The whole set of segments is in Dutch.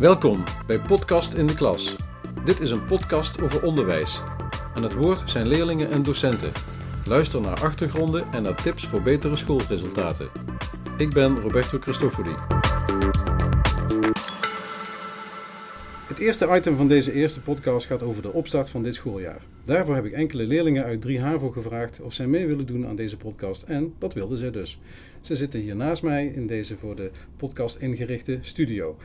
Welkom bij Podcast in de Klas. Dit is een podcast over onderwijs. Aan het woord zijn leerlingen en docenten. Luister naar achtergronden en naar tips voor betere schoolresultaten. Ik ben Roberto Cristofori. Het eerste item van deze eerste podcast gaat over de opstart van dit schooljaar. Daarvoor heb ik enkele leerlingen uit 3 HAVO gevraagd of zij mee willen doen aan deze podcast en dat wilden zij dus. Ze zitten hier naast mij in deze voor de podcast ingerichte studio.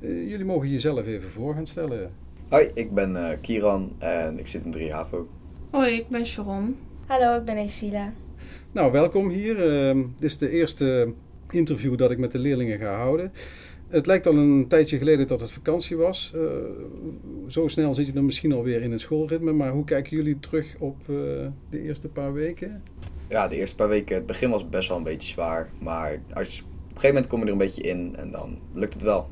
Uh, jullie mogen jezelf even voor gaan stellen. Hoi, ik ben uh, Kieran en ik zit in 3 HAVO. Hoi, ik ben Sharon. Hallo, ik ben Esila. Nou, welkom hier. Uh, dit is de eerste interview dat ik met de leerlingen ga houden. Het lijkt al een tijdje geleden dat het vakantie was. Uh, zo snel zit je dan misschien alweer in het schoolritme. Maar hoe kijken jullie terug op uh, de eerste paar weken? Ja, de eerste paar weken, het begin was best wel een beetje zwaar. Maar als, op een gegeven moment kom je er een beetje in en dan lukt het wel.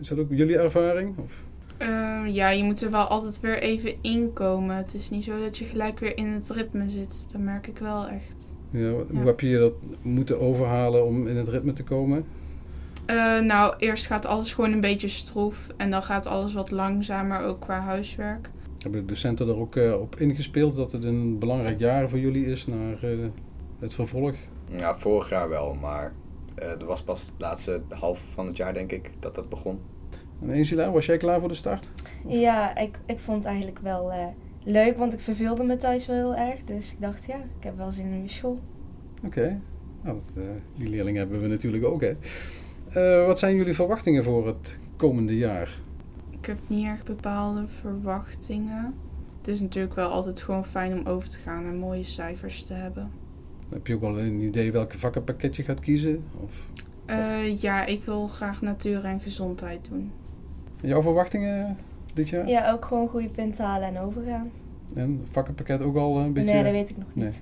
Is dat ook jullie ervaring? Of? Uh, ja, je moet er wel altijd weer even inkomen. Het is niet zo dat je gelijk weer in het ritme zit. Dat merk ik wel echt. Ja, hoe ja. heb je je dat moeten overhalen om in het ritme te komen? Uh, nou, eerst gaat alles gewoon een beetje stroef. En dan gaat alles wat langzamer, ook qua huiswerk. Hebben de docenten er ook uh, op ingespeeld dat het een belangrijk jaar voor jullie is naar uh, het vervolg? Ja, vorig jaar wel, maar er was pas de laatste half van het jaar, denk ik, dat dat begon. En Angela, was jij klaar voor de start? Of? Ja, ik, ik vond het eigenlijk wel leuk, want ik verveelde me thuis wel heel erg. Dus ik dacht, ja, ik heb wel zin in mijn school. Oké, okay. nou, die leerlingen hebben we natuurlijk ook, hè. Uh, wat zijn jullie verwachtingen voor het komende jaar? Ik heb niet erg bepaalde verwachtingen. Het is natuurlijk wel altijd gewoon fijn om over te gaan en mooie cijfers te hebben. Heb je ook al een idee welke vakkenpakket je gaat kiezen? Of? Uh, ja, ik wil graag natuur en gezondheid doen. En jouw verwachtingen dit jaar? Ja, ook gewoon goede punten halen en overgaan. En vakkenpakket ook al een beetje? Nee, dat weet ik nog niet. Nee.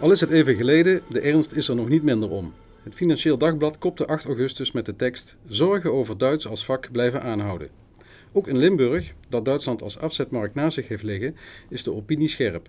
Al is het even geleden, de ernst is er nog niet minder om. Het Financieel Dagblad kopte 8 augustus met de tekst Zorgen over Duits als vak blijven aanhouden. Ook in Limburg, dat Duitsland als afzetmarkt naast zich heeft liggen, is de opinie scherp.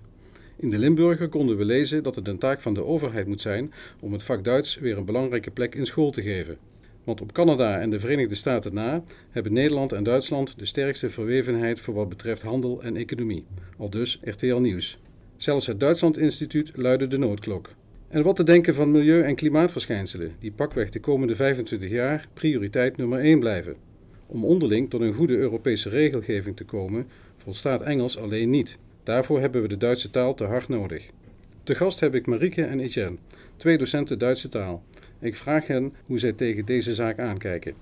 In de Limburger konden we lezen dat het een taak van de overheid moet zijn om het vak Duits weer een belangrijke plek in school te geven. Want op Canada en de Verenigde Staten na hebben Nederland en Duitsland de sterkste verwevenheid voor wat betreft handel en economie. Al dus RTL Nieuws. Zelfs het Duitsland Instituut luidde de noodklok. En wat te denken van milieu- en klimaatverschijnselen, die pakweg de komende 25 jaar prioriteit nummer 1 blijven. Om onderling tot een goede Europese regelgeving te komen, volstaat Engels alleen niet. Daarvoor hebben we de Duitse taal te hard nodig. Te gast heb ik Marieke en Etienne, twee docenten Duitse taal. Ik vraag hen hoe zij tegen deze zaak aankijken.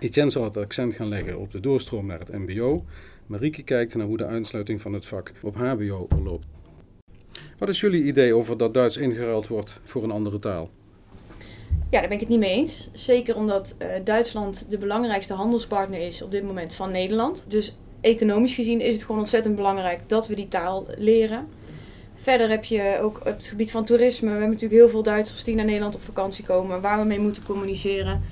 Etienne zal het accent gaan leggen op de doorstroom naar het MBO. Marieke kijkt naar hoe de uitsluiting van het vak op HBO verloopt. Wat is jullie idee over dat Duits ingeruild wordt voor een andere taal? Ja, daar ben ik het niet mee eens. Zeker omdat uh, Duitsland de belangrijkste handelspartner is op dit moment van Nederland. Dus economisch gezien is het gewoon ontzettend belangrijk dat we die taal leren. Verder heb je ook het gebied van toerisme. We hebben natuurlijk heel veel Duitsers die naar Nederland op vakantie komen, waar we mee moeten communiceren.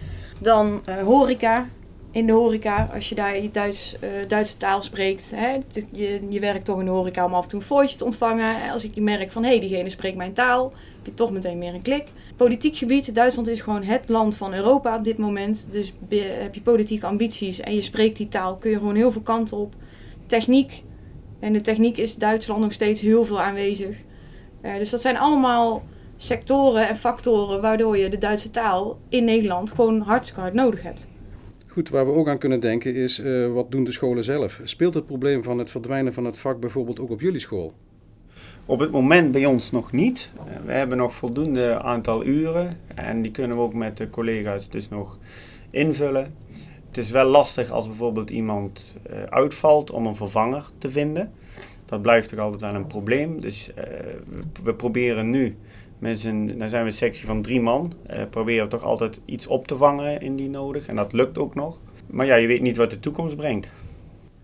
Dan uh, horeca. In de horeca, als je daar je Duits, uh, Duitse taal spreekt. Hè, je, je werkt toch in de horeca om af en toe een fooitje te ontvangen. Als ik merk van hé, hey, diegene spreekt mijn taal, heb je toch meteen meer een klik. Politiek gebied, Duitsland is gewoon het land van Europa op dit moment. Dus heb je politieke ambities en je spreekt die taal, kun je gewoon heel veel kanten op. Techniek, en de techniek is Duitsland nog steeds heel veel aanwezig. Uh, dus dat zijn allemaal sectoren en factoren waardoor je de Duitse taal in Nederland gewoon hartstikke hard nodig hebt. Goed, waar we ook aan kunnen denken is, uh, wat doen de scholen zelf? Speelt het probleem van het verdwijnen van het vak bijvoorbeeld ook op jullie school? Op het moment bij ons nog niet. We hebben nog voldoende aantal uren en die kunnen we ook met de collega's dus nog invullen. Het is wel lastig als bijvoorbeeld iemand uh, uitvalt om een vervanger te vinden. Dat blijft toch altijd wel een probleem. Dus we proberen nu, dan zijn we een sectie van drie man, uh, proberen toch altijd iets op te vangen in die nodig. En dat lukt ook nog. Maar ja, je weet niet wat de toekomst brengt.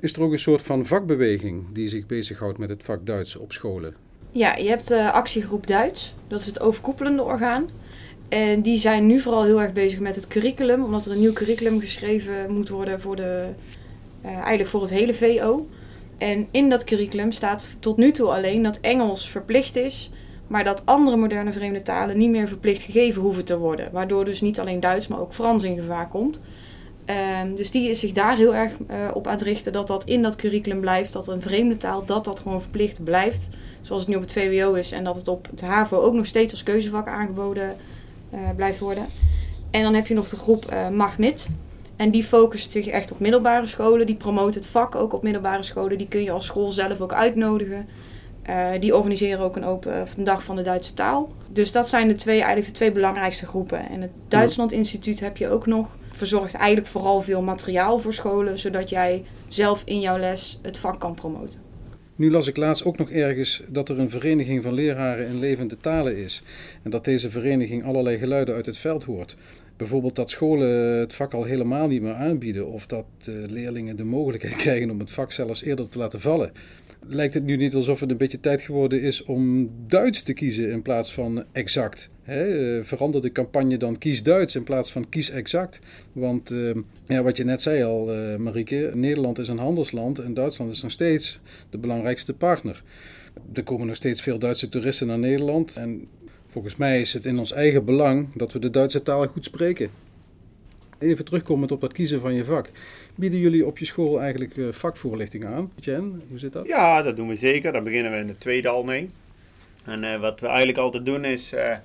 Is er ook een soort van vakbeweging die zich bezighoudt met het vak Duits op scholen? Ja, je hebt de actiegroep Duits. Dat is het overkoepelende orgaan. En die zijn nu vooral heel erg bezig met het curriculum, omdat er een nieuw curriculum geschreven moet worden voor, de, uh, eigenlijk voor het hele VO. En in dat curriculum staat tot nu toe alleen dat Engels verplicht is, maar dat andere moderne vreemde talen niet meer verplicht gegeven hoeven te worden. Waardoor dus niet alleen Duits, maar ook Frans in gevaar komt. Ehm, dus die is zich daar heel erg eh, op aan het richten dat dat in dat curriculum blijft. Dat een vreemde taal, dat dat gewoon verplicht blijft. Zoals het nu op het VWO is. En dat het op het HAVO ook nog steeds als keuzevak aangeboden eh, blijft worden. En dan heb je nog de groep uh, Magmit. En die focust zich echt op middelbare scholen. Die promoot het vak ook op middelbare scholen. Die kun je als school zelf ook uitnodigen. Die organiseren ook een open dag van de Duitse taal. Dus dat zijn de twee, eigenlijk de twee belangrijkste groepen. En het Duitsland Instituut heb je ook nog verzorgt eigenlijk vooral veel materiaal voor scholen, zodat jij zelf in jouw les het vak kan promoten. Nu las ik laatst ook nog ergens dat er een vereniging van leraren in levende talen is. En dat deze vereniging allerlei geluiden uit het veld hoort. Bijvoorbeeld dat scholen het vak al helemaal niet meer aanbieden, of dat uh, leerlingen de mogelijkheid krijgen om het vak zelfs eerder te laten vallen. Lijkt het nu niet alsof het een beetje tijd geworden is om Duits te kiezen in plaats van exact? Eh, verander de campagne dan kies Duits in plaats van kies exact. Want uh, ja, wat je net zei al, uh, Marieke, Nederland is een handelsland en Duitsland is nog steeds de belangrijkste partner. Er komen nog steeds veel Duitse toeristen naar Nederland en volgens mij is het in ons eigen belang dat we de Duitse taal goed spreken. Even terugkomend op dat kiezen van je vak. Bieden jullie op je school eigenlijk vakvoorlichting aan? Jen, hoe zit dat? Ja, dat doen we zeker. Daar beginnen we in de tweede al mee. En uh, wat we eigenlijk altijd doen is, uh,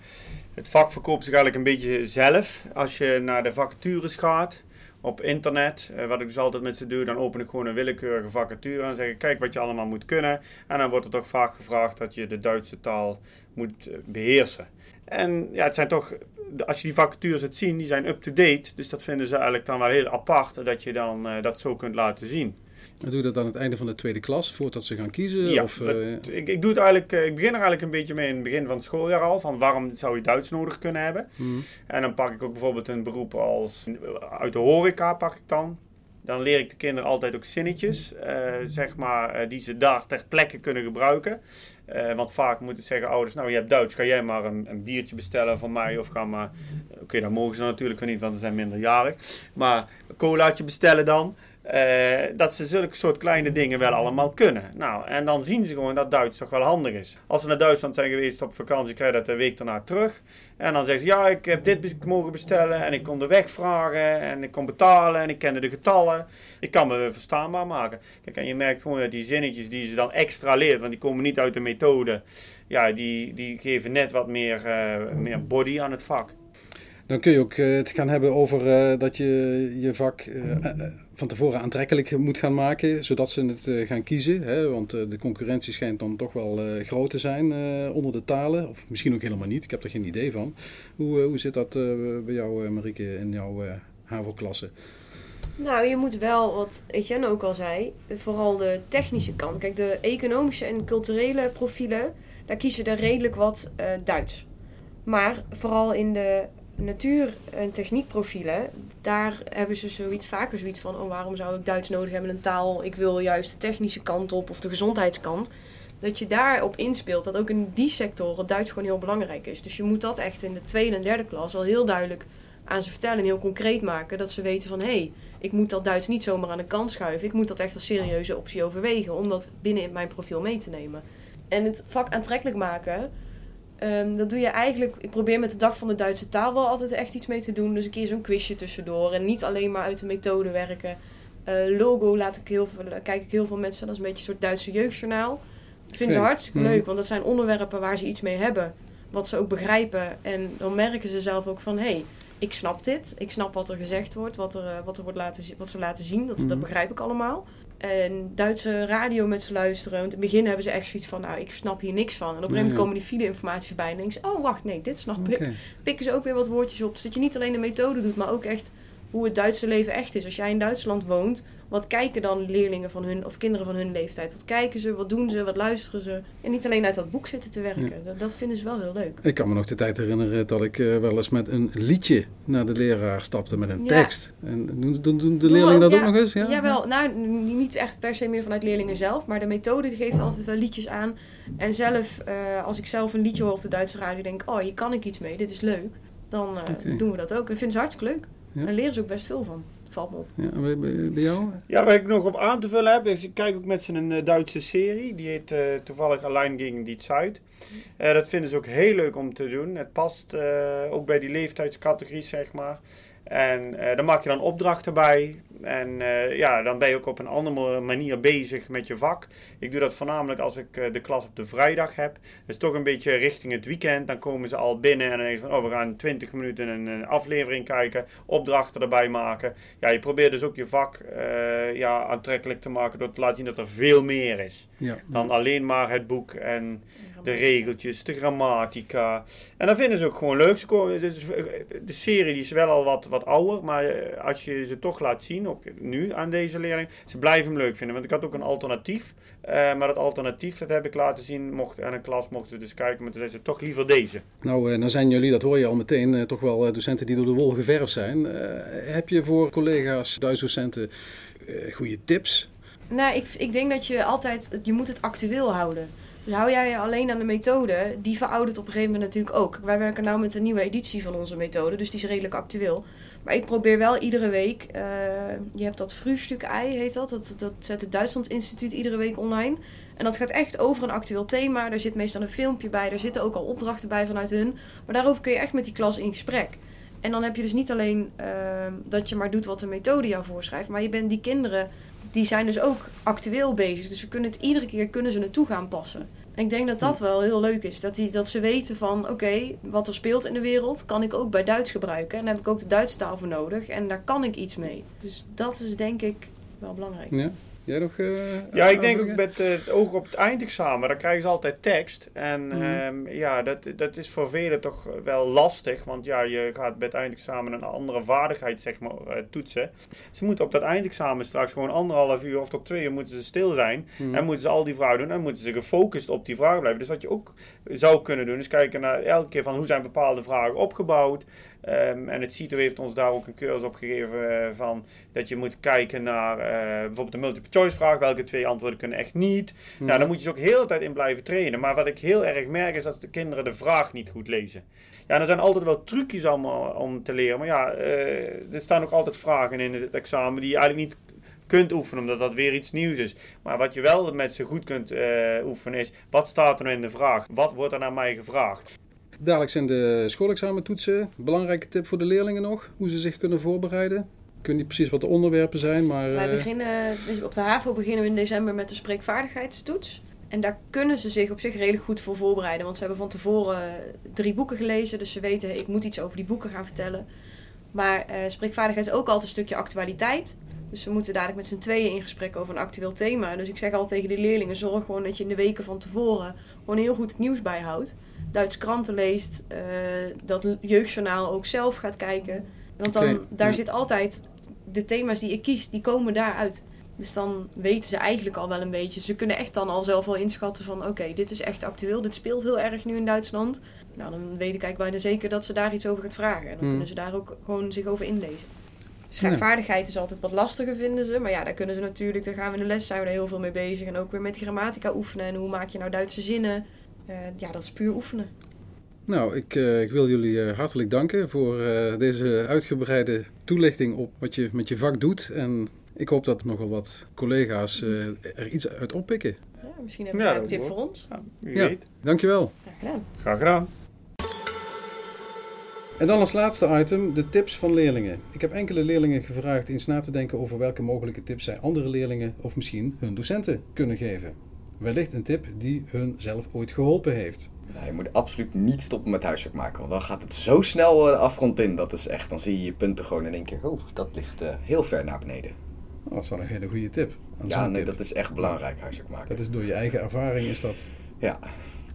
het vak verkoopt zich eigenlijk een beetje zelf. Als je naar de vacatures gaat op internet, uh, wat ik dus altijd met ze doe, dan open ik gewoon een willekeurige vacature en zeg ik, kijk wat je allemaal moet kunnen. En dan wordt er toch vaak gevraagd dat je de Duitse taal moet beheersen. En ja, het zijn toch, als je die vacatures het zien, die zijn up-to-date. Dus dat vinden ze eigenlijk dan wel heel apart, dat je dan dat zo kunt laten zien. En doe je dat aan het einde van de tweede klas, voordat ze gaan kiezen? Ja, of, uh... ik, ik, doe het eigenlijk, ik begin er eigenlijk een beetje mee in het begin van het schooljaar al. Van waarom zou je Duits nodig kunnen hebben? Mm. En dan pak ik ook bijvoorbeeld een beroep als uit de horeca pak ik dan. Dan leer ik de kinderen altijd ook zinnetjes, uh, zeg maar, die ze daar ter plekke kunnen gebruiken. want vaak moeten zeggen ouders, nou je hebt Duits, ga jij maar een, een biertje bestellen van mij of ga maar... Oké, okay, dat mogen ze natuurlijk niet, want ze zijn minderjarig. Maar een colaatje bestellen dan. Uh, dat ze zulke soort kleine dingen wel allemaal kunnen. Nou, en dan zien ze gewoon dat Duits toch wel handig is. Als ze naar Duitsland zijn geweest op vakantie, krijg je dat de week daarna terug. En dan zeggen ze, ja, ik heb dit mogen bestellen en ik kon de weg vragen en ik kon betalen en ik kende de getallen. Ik kan me verstaanbaar maken. Kijk, en je merkt gewoon dat die zinnetjes die ze dan extra leert, want die komen niet uit de methode, ja, die, die geven net wat meer, uh, meer body aan het vak. Dan kun je ook uh, het gaan hebben over dat je je vak van tevoren aantrekkelijk moet gaan maken, zodat ze het gaan kiezen. Hè? Want de concurrentie schijnt dan toch wel groot te zijn onder de talen. Of misschien ook helemaal niet, ik heb er geen idee van. Hoe, hoe zit dat bij jou, Marieke, in jouw HAVO-klasse? Nou, je moet wel, wat Etienne ook al zei, vooral de technische kant. Kijk, de economische en culturele profielen, daar kiezen er redelijk wat Duits. Maar vooral in de natuur- en techniekprofielen, daar hebben ze zoiets vaker zoiets van: oh, waarom zou ik Duits nodig hebben, een taal? Ik wil juist de technische kant op of de gezondheidskant. Dat je daarop inspeelt, dat ook in die sectoren Duits gewoon heel belangrijk is. Dus je moet dat echt in de tweede en derde klas al heel duidelijk aan ze vertellen en heel concreet maken. Dat ze weten van hé, hey, ik moet dat Duits niet zomaar aan de kant schuiven. Ik moet dat echt als serieuze optie overwegen om dat binnen in mijn profiel mee te nemen. En het vak aantrekkelijk maken, Um, dat doe je eigenlijk. Ik probeer met de dag van de Duitse taal wel altijd echt iets mee te doen. Dus een keer zo'n quizje tussendoor. En niet alleen maar uit de methode werken. Uh, logo laat ik heel veel, kijk ik heel veel mensen. Dat is een beetje een soort Duitse jeugdjournaal. Dat vinden ze hartstikke Mhm. leuk. Want dat zijn onderwerpen waar ze iets mee hebben. Wat ze ook begrijpen. En dan merken ze zelf ook van... Hé, hey, ik snap dit. Ik snap wat er gezegd wordt. Wat, er, uh, wat, er wordt laten, wat ze laten zien. Dat, dat begrijp ik allemaal. En Duitse radio met ze luisteren. Want in het begin hebben ze echt zoiets van, nou, ik snap hier niks van. En op een gegeven moment komen die file-informatie voorbij. En denken ze, oh, wacht, nee, dit snap ik. Oké. Pikken ze ook weer wat woordjes op. Dus dat je niet alleen de methode doet, maar ook echt hoe het Duitse leven echt is. Als jij in Duitsland woont, wat kijken dan leerlingen van hun, of kinderen van hun leeftijd? Wat kijken ze, wat doen ze, wat luisteren ze? En niet alleen uit dat boek zitten te werken. Dat, dat vinden ze wel heel leuk. Ik kan me nog de tijd herinneren dat ik eh, wel eens met een liedje naar de leraar stapte met een Ja. tekst. En doen, doen, doen de leerlingen dat ook, nog eens? Ja? Jawel, nou, niet echt per se meer vanuit leerlingen zelf, maar de methode geeft altijd wel liedjes aan. En zelf, eh, als ik zelf een liedje hoor op de Duitse radio, denk ik, oh, hier kan ik iets mee, dit is leuk. Dan eh, doen we dat ook. En vinden ze hartstikke leuk. En leren ze ook best veel van. Valt me op. Ja, bij, jou? Ja, waar ik nog op aan te vullen heb, is ik kijk ook met z'n een eh, Duitse serie. Die heet eh, toevallig Allein gegen die Zeit. Eh, dat vinden ze ook heel leuk om te doen. Het past eh, ook bij die leeftijdscategorie, zeg maar. En uh, daar maak je dan opdrachten bij. En uh, ja, dan ben je ook op een andere manier bezig met je vak. Ik doe dat voornamelijk als ik uh, de klas op de vrijdag heb. Dus toch een beetje richting het weekend. Dan komen ze al binnen en dan denk je van, oh, we gaan 20 minuten een, een aflevering kijken. Opdrachten erbij maken. Ja, je probeert dus ook je vak uh, ja, aantrekkelijk te maken door te laten zien dat er veel meer is. Ja. Dan alleen maar het boek en de regeltjes, de grammatica. En dat vinden ze ook gewoon leuk. De serie die is wel al wat, wat ouder, maar als je ze toch laat zien, ook nu aan deze leerling, ze blijven hem leuk vinden. Want ik had ook een alternatief, uh, maar dat alternatief, dat heb ik laten zien, mocht, aan een klas mochten ze dus kijken, maar toen zeiden ze toch liever deze. Nou, uh, nou zijn jullie, dat hoor je al meteen, uh, toch wel docenten die door de wol geverfd zijn. heb je voor collega's, Duits docenten, goede tips? Nou, ik, ik denk dat je altijd, je moet het actueel houden. Dus hou jij je alleen aan de methode, die veroudert op een gegeven moment natuurlijk ook. Wij werken nu met een nieuwe editie van onze methode, dus die is redelijk actueel. Maar ik probeer wel iedere week, uh, je hebt dat Frühstuk ei heet dat, dat, dat zet het Duitsland Instituut iedere week online. En dat gaat echt over een actueel thema, daar zit meestal een filmpje bij, daar zitten ook al opdrachten bij vanuit hun. Maar daarover kun je echt met die klas in gesprek. En dan heb je dus niet alleen uh, dat je maar doet wat de methode jou voorschrijft, maar je bent die kinderen die zijn dus ook actueel bezig. Dus ze kunnen het iedere keer kunnen ze naartoe gaan passen. Ik denk dat dat wel heel leuk is. Dat, die, dat ze weten van oké, wat er speelt in de wereld kan ik ook bij Duits gebruiken. En daar heb ik ook de Duitse taal voor nodig. En daar kan ik iets mee. Dus dat is denk ik wel belangrijk. Ja. Jij nog? Uh, ja, ik denk ook met uh, het oog op het eindexamen. Dan krijgen ze altijd tekst. En Mhm. mm. ja, dat, dat is voor velen toch wel lastig. Want ja, je gaat bij het eindexamen een andere vaardigheid zeg maar, uh, toetsen. Ze moeten op dat eindexamen straks gewoon anderhalf uur of tot twee uur moeten ze stil zijn. Mhm. En moeten ze al die vragen doen. En moeten ze gefocust op die vraag blijven. Dus wat je ook zou kunnen doen, is kijken naar elke keer van hoe zijn bepaalde vragen opgebouwd. Um, en het CITO heeft ons daar ook een cursus op gegeven uh, van dat je moet kijken naar uh, bijvoorbeeld de multiple choice vraag. Welke twee antwoorden kunnen echt niet? Hmm. Nou, daar moet je ze ook heel de tijd in blijven trainen. Maar wat ik heel erg merk is dat de kinderen de vraag niet goed lezen. Ja, er zijn altijd wel trucjes allemaal om te leren. Maar ja, uh, er staan ook altijd vragen in het examen die je eigenlijk niet kunt oefenen, omdat dat weer iets nieuws is. Maar wat je wel met ze goed kunt uh, oefenen is, wat staat er nou in de vraag? Wat wordt er naar mij gevraagd? Dadelijk zijn de schoolexamentoetsen. Belangrijke tip voor de leerlingen nog, hoe ze zich kunnen voorbereiden. Ik weet niet precies wat de onderwerpen zijn, maar... Wij beginnen, op de HAVO beginnen we in december met de spreekvaardigheidstoets. En daar kunnen ze zich op zich redelijk goed voor voorbereiden. Want ze hebben van tevoren drie boeken gelezen. Dus ze weten, ik moet iets over die boeken gaan vertellen. Maar uh, spreekvaardigheid is ook altijd een stukje actualiteit. Dus we moeten dadelijk met z'n tweeën in gesprek over een actueel thema. Dus ik zeg al tegen de leerlingen, zorg gewoon dat je in de weken van tevoren gewoon heel goed het nieuws bijhoudt. Duits kranten leest, uh, dat jeugdjournaal ook zelf gaat kijken. Want dan, okay. daar ja. zit altijd, de thema's die ik kies, die komen daaruit. Dus dan weten ze eigenlijk al wel een beetje. Ze kunnen echt dan al zelf wel inschatten van... oké, okay, dit is echt actueel, dit speelt heel erg nu in Duitsland. Nou, dan weet ik eigenlijk bijna zeker dat ze daar iets over gaat vragen. En dan Mm. kunnen ze daar ook gewoon zich over inlezen. Schrijfvaardigheid is altijd wat lastiger, vinden ze. Maar ja, daar kunnen ze natuurlijk... Daar gaan we in de les zijn we er heel veel mee bezig. En ook weer met grammatica oefenen. En hoe maak je nou Duitse zinnen? Uh, ja, dat is puur oefenen. Nou, ik, uh, ik wil jullie uh, hartelijk danken voor uh, deze uitgebreide toelichting op wat je met je vak doet. En ik hoop dat nogal wat collega's er iets uit oppikken. Ja, misschien hebben jullie ja, een tip voor ons. Ja, wie ja, weet. Dankjewel. Graag gedaan. Graag gedaan. En dan als laatste item, de tips van leerlingen. Ik heb enkele leerlingen gevraagd eens na te denken over welke mogelijke tips zij andere leerlingen of misschien hun docenten kunnen geven. Wellicht een tip die hun zelf ooit geholpen heeft. Nou, je moet absoluut niet stoppen met huiswerk maken, want dan gaat het zo snel de afgrond in. Dat is echt, dan zie je je punten gewoon in één keer, oh, dat ligt uh, heel ver naar beneden. Oh, dat is wel een hele goede tip. Ja, nee, tip. dat is echt belangrijk, huiswerk maken. Dat is door je eigen ervaring, is dat. Ja.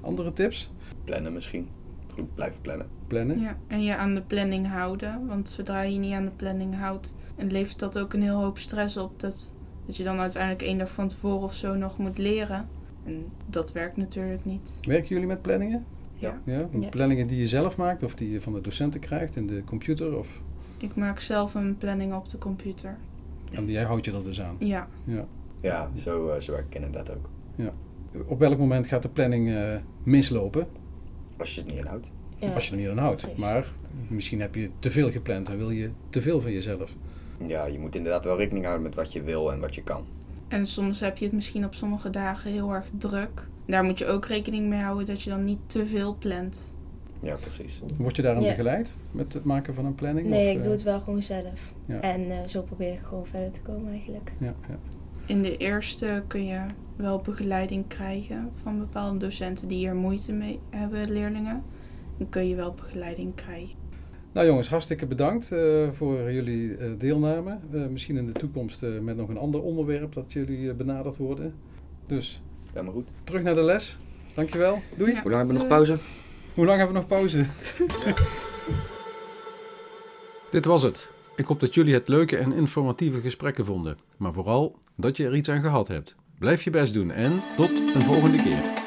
Andere tips? Plannen misschien. Goed blijven plannen. Plannen? Ja, en je aan de planning houden. Want zodra je niet aan de planning houdt, en levert dat ook een heel hoop stress op. Dat, dat je dan uiteindelijk één dag van tevoren of zo nog moet leren. En dat werkt natuurlijk niet. Werken jullie met planningen? Ja. ja? Ja. Planningen die je zelf maakt of die je van de docenten krijgt in de computer? Of... Ik maak zelf een planning op de computer. En die houd je er dus aan? Ja. Ja, Ja, zo, uh, zo werk ik inderdaad ook. Op welk moment gaat de planning uh, mislopen? Als je het niet inhoudt. Ja. Als je er niet aan houdt. Maar misschien heb je te veel gepland en wil je te veel van jezelf. Ja, je moet inderdaad wel rekening houden met wat je wil en wat je kan. En soms heb je het misschien op sommige dagen heel erg druk. Daar moet je ook rekening mee houden dat je dan niet te veel plant. Ja, precies. Word je daarin Ja. begeleid met het maken van een planning? Nee, of, ik eh, doe het wel gewoon zelf. Ja. En eh, zo probeer ik gewoon verder te komen eigenlijk. Ja, ja. In de eerste kun je wel begeleiding krijgen van bepaalde docenten die hier moeite mee hebben, leerlingen. Dan kun je wel begeleiding krijgen. Nou jongens, hartstikke bedankt eh, voor jullie eh, deelname. Eh, misschien in de toekomst eh, met nog een ander onderwerp dat jullie eh, benaderd worden. Dus Helemaal goed. terug naar de les. Dankjewel. Doei. Ja. Hoe lang hebben we nog pauze? Hoe lang hebben we nog pauze? Dit was het. Ik hoop dat jullie het leuke en informatieve gesprekken vonden. Maar vooral dat je er iets aan gehad hebt. Blijf je best doen en tot een volgende keer.